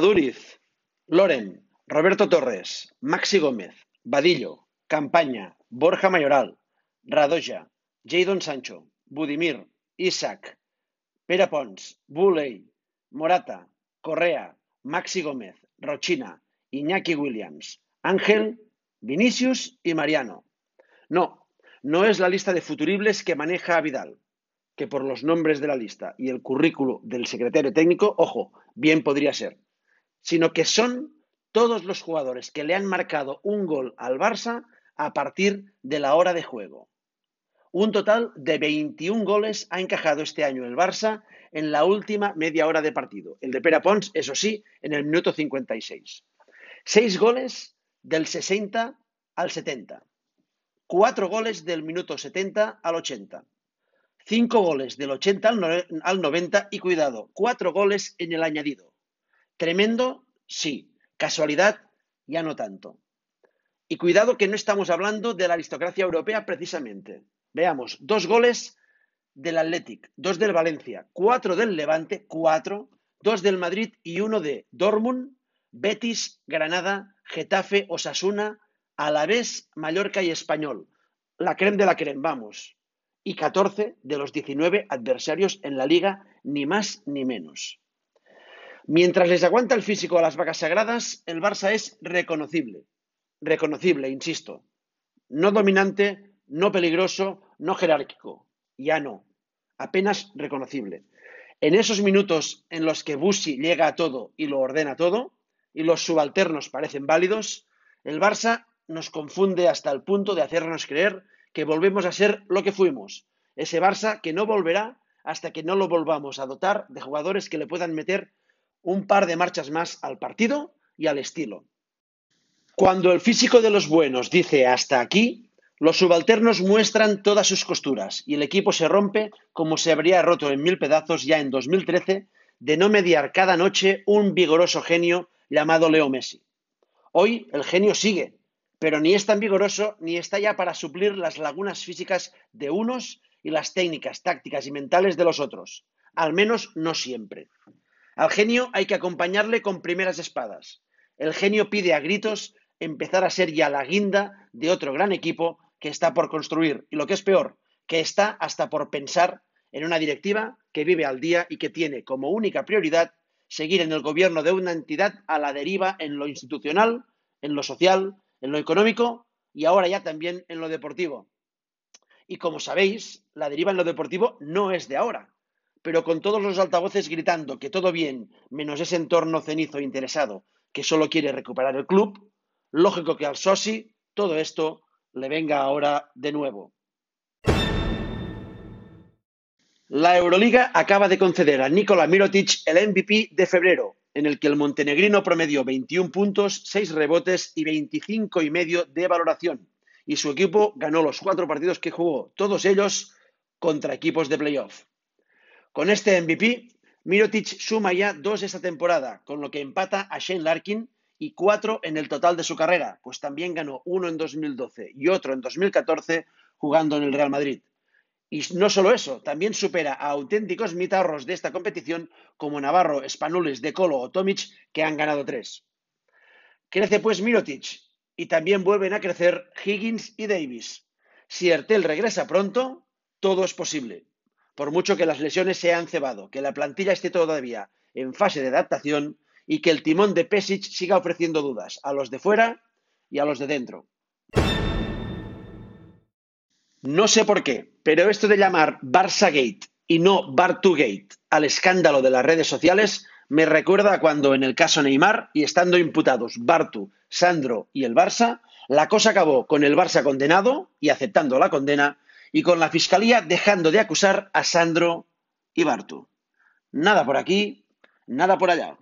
Aduriz, Loren, Roberto Torres, Maxi Gómez, Badillo, Campaña, Borja Mayoral, Radoja, Jadon Sancho, Budimir, Isaac, Pere Pons, Buley, Morata, Correa, Maxi Gómez, Rochina, Iñaki Williams, Ángel, Vinicius y Mariano. No, no es la lista de futuribles que maneja Vidal, que por los nombres de la lista y el currículo del secretario técnico, ojo, bien podría ser, sino que son todos los jugadores que le han marcado un gol al Barça a partir de la hora de juego. Un total de 21 goles ha encajado este año el Barça en la última media hora de partido. El de Pera Pons, eso sí, en el minuto 56. Seis goles del 60 al 70. Cuatro goles del minuto 70 al 80. Cinco goles del 80 al 90 y cuidado, cuatro goles en el añadido. Tremendo, sí. Casualidad, ya no tanto. Y cuidado que no estamos hablando de la aristocracia europea precisamente. Veamos, dos goles del Athletic, dos del Valencia, cuatro del Levante, cuatro, dos del Madrid y uno de Dortmund, Betis, Granada, Getafe, Osasuna, Alavés, Mallorca y Español. La creme de la creme, vamos. Y 14 de los 19 adversarios en la liga, ni más ni menos. Mientras les aguanta el físico a las vacas sagradas, el Barça es reconocible. Reconocible, insisto. No dominante, no peligroso, no jerárquico. Ya no. Apenas reconocible. En esos minutos en los que Busi llega a todo y lo ordena todo, y los subalternos parecen válidos, el Barça nos confunde hasta el punto de hacernos creer que volvemos a ser lo que fuimos. Ese Barça que no volverá hasta que no lo volvamos a dotar de jugadores que le puedan meter un par de marchas más al partido y al estilo. Cuando el físico de los buenos dice hasta aquí, los subalternos muestran todas sus costuras y el equipo se rompe como se habría roto en mil pedazos ya en 2013 de no mediar cada noche un vigoroso genio llamado Leo Messi. Hoy el genio sigue, pero ni es tan vigoroso ni está ya para suplir las lagunas físicas de unos y las técnicas, tácticas y mentales de los otros. Al menos no siempre. Al genio hay que acompañarle con primeras espadas. El genio pide a gritos empezar a ser ya la guinda de otro gran equipo que está por construir. Y lo que es peor, que está hasta por pensar en una directiva que vive al día y que tiene como única prioridad seguir en el gobierno de una entidad a la deriva en lo institucional, en lo social, en lo económico y ahora ya también en lo deportivo. Y como sabéis, la deriva en lo deportivo no es de ahora, pero con todos los altavoces gritando que todo bien, menos ese entorno cenizo interesado que solo quiere recuperar el club, lógico que al Sosi todo esto le venga ahora de nuevo. La Euroliga acaba de conceder a Nikola Mirotic el MVP de febrero, en el que el montenegrino promedió 21 puntos, 6 rebotes y 25 y medio de valoración. Y su equipo ganó los cuatro partidos que jugó, todos ellos contra equipos de playoff. Con este MVP, Mirotic suma ya dos esta temporada, con lo que empata a Shane Larkin y cuatro en el total de su carrera, pues también ganó uno en 2012 y otro en 2014 jugando en el Real Madrid. Y no solo eso, también supera a auténticos mitarros de esta competición como Navarro, Spanulis, De Colo o Tomic, que han ganado tres. Crece pues Mirotic y también vuelven a crecer Higgins y Davis. Si Ertel regresa pronto, todo es posible. Por mucho que las lesiones se hayan cebado, que la plantilla esté todavía en fase de adaptación y que el timón de Pesic siga ofreciendo dudas a los de fuera y a los de dentro. No sé por qué, pero esto de llamar Barça Gate y no Gate al escándalo de las redes sociales me recuerda a cuando en el caso Neymar y estando imputados Bartu, Sandro y el Barça, la cosa acabó con el Barça condenado y aceptando la condena y con la fiscalía dejando de acusar a Sandro y Bartu. Nada por aquí, nada por allá.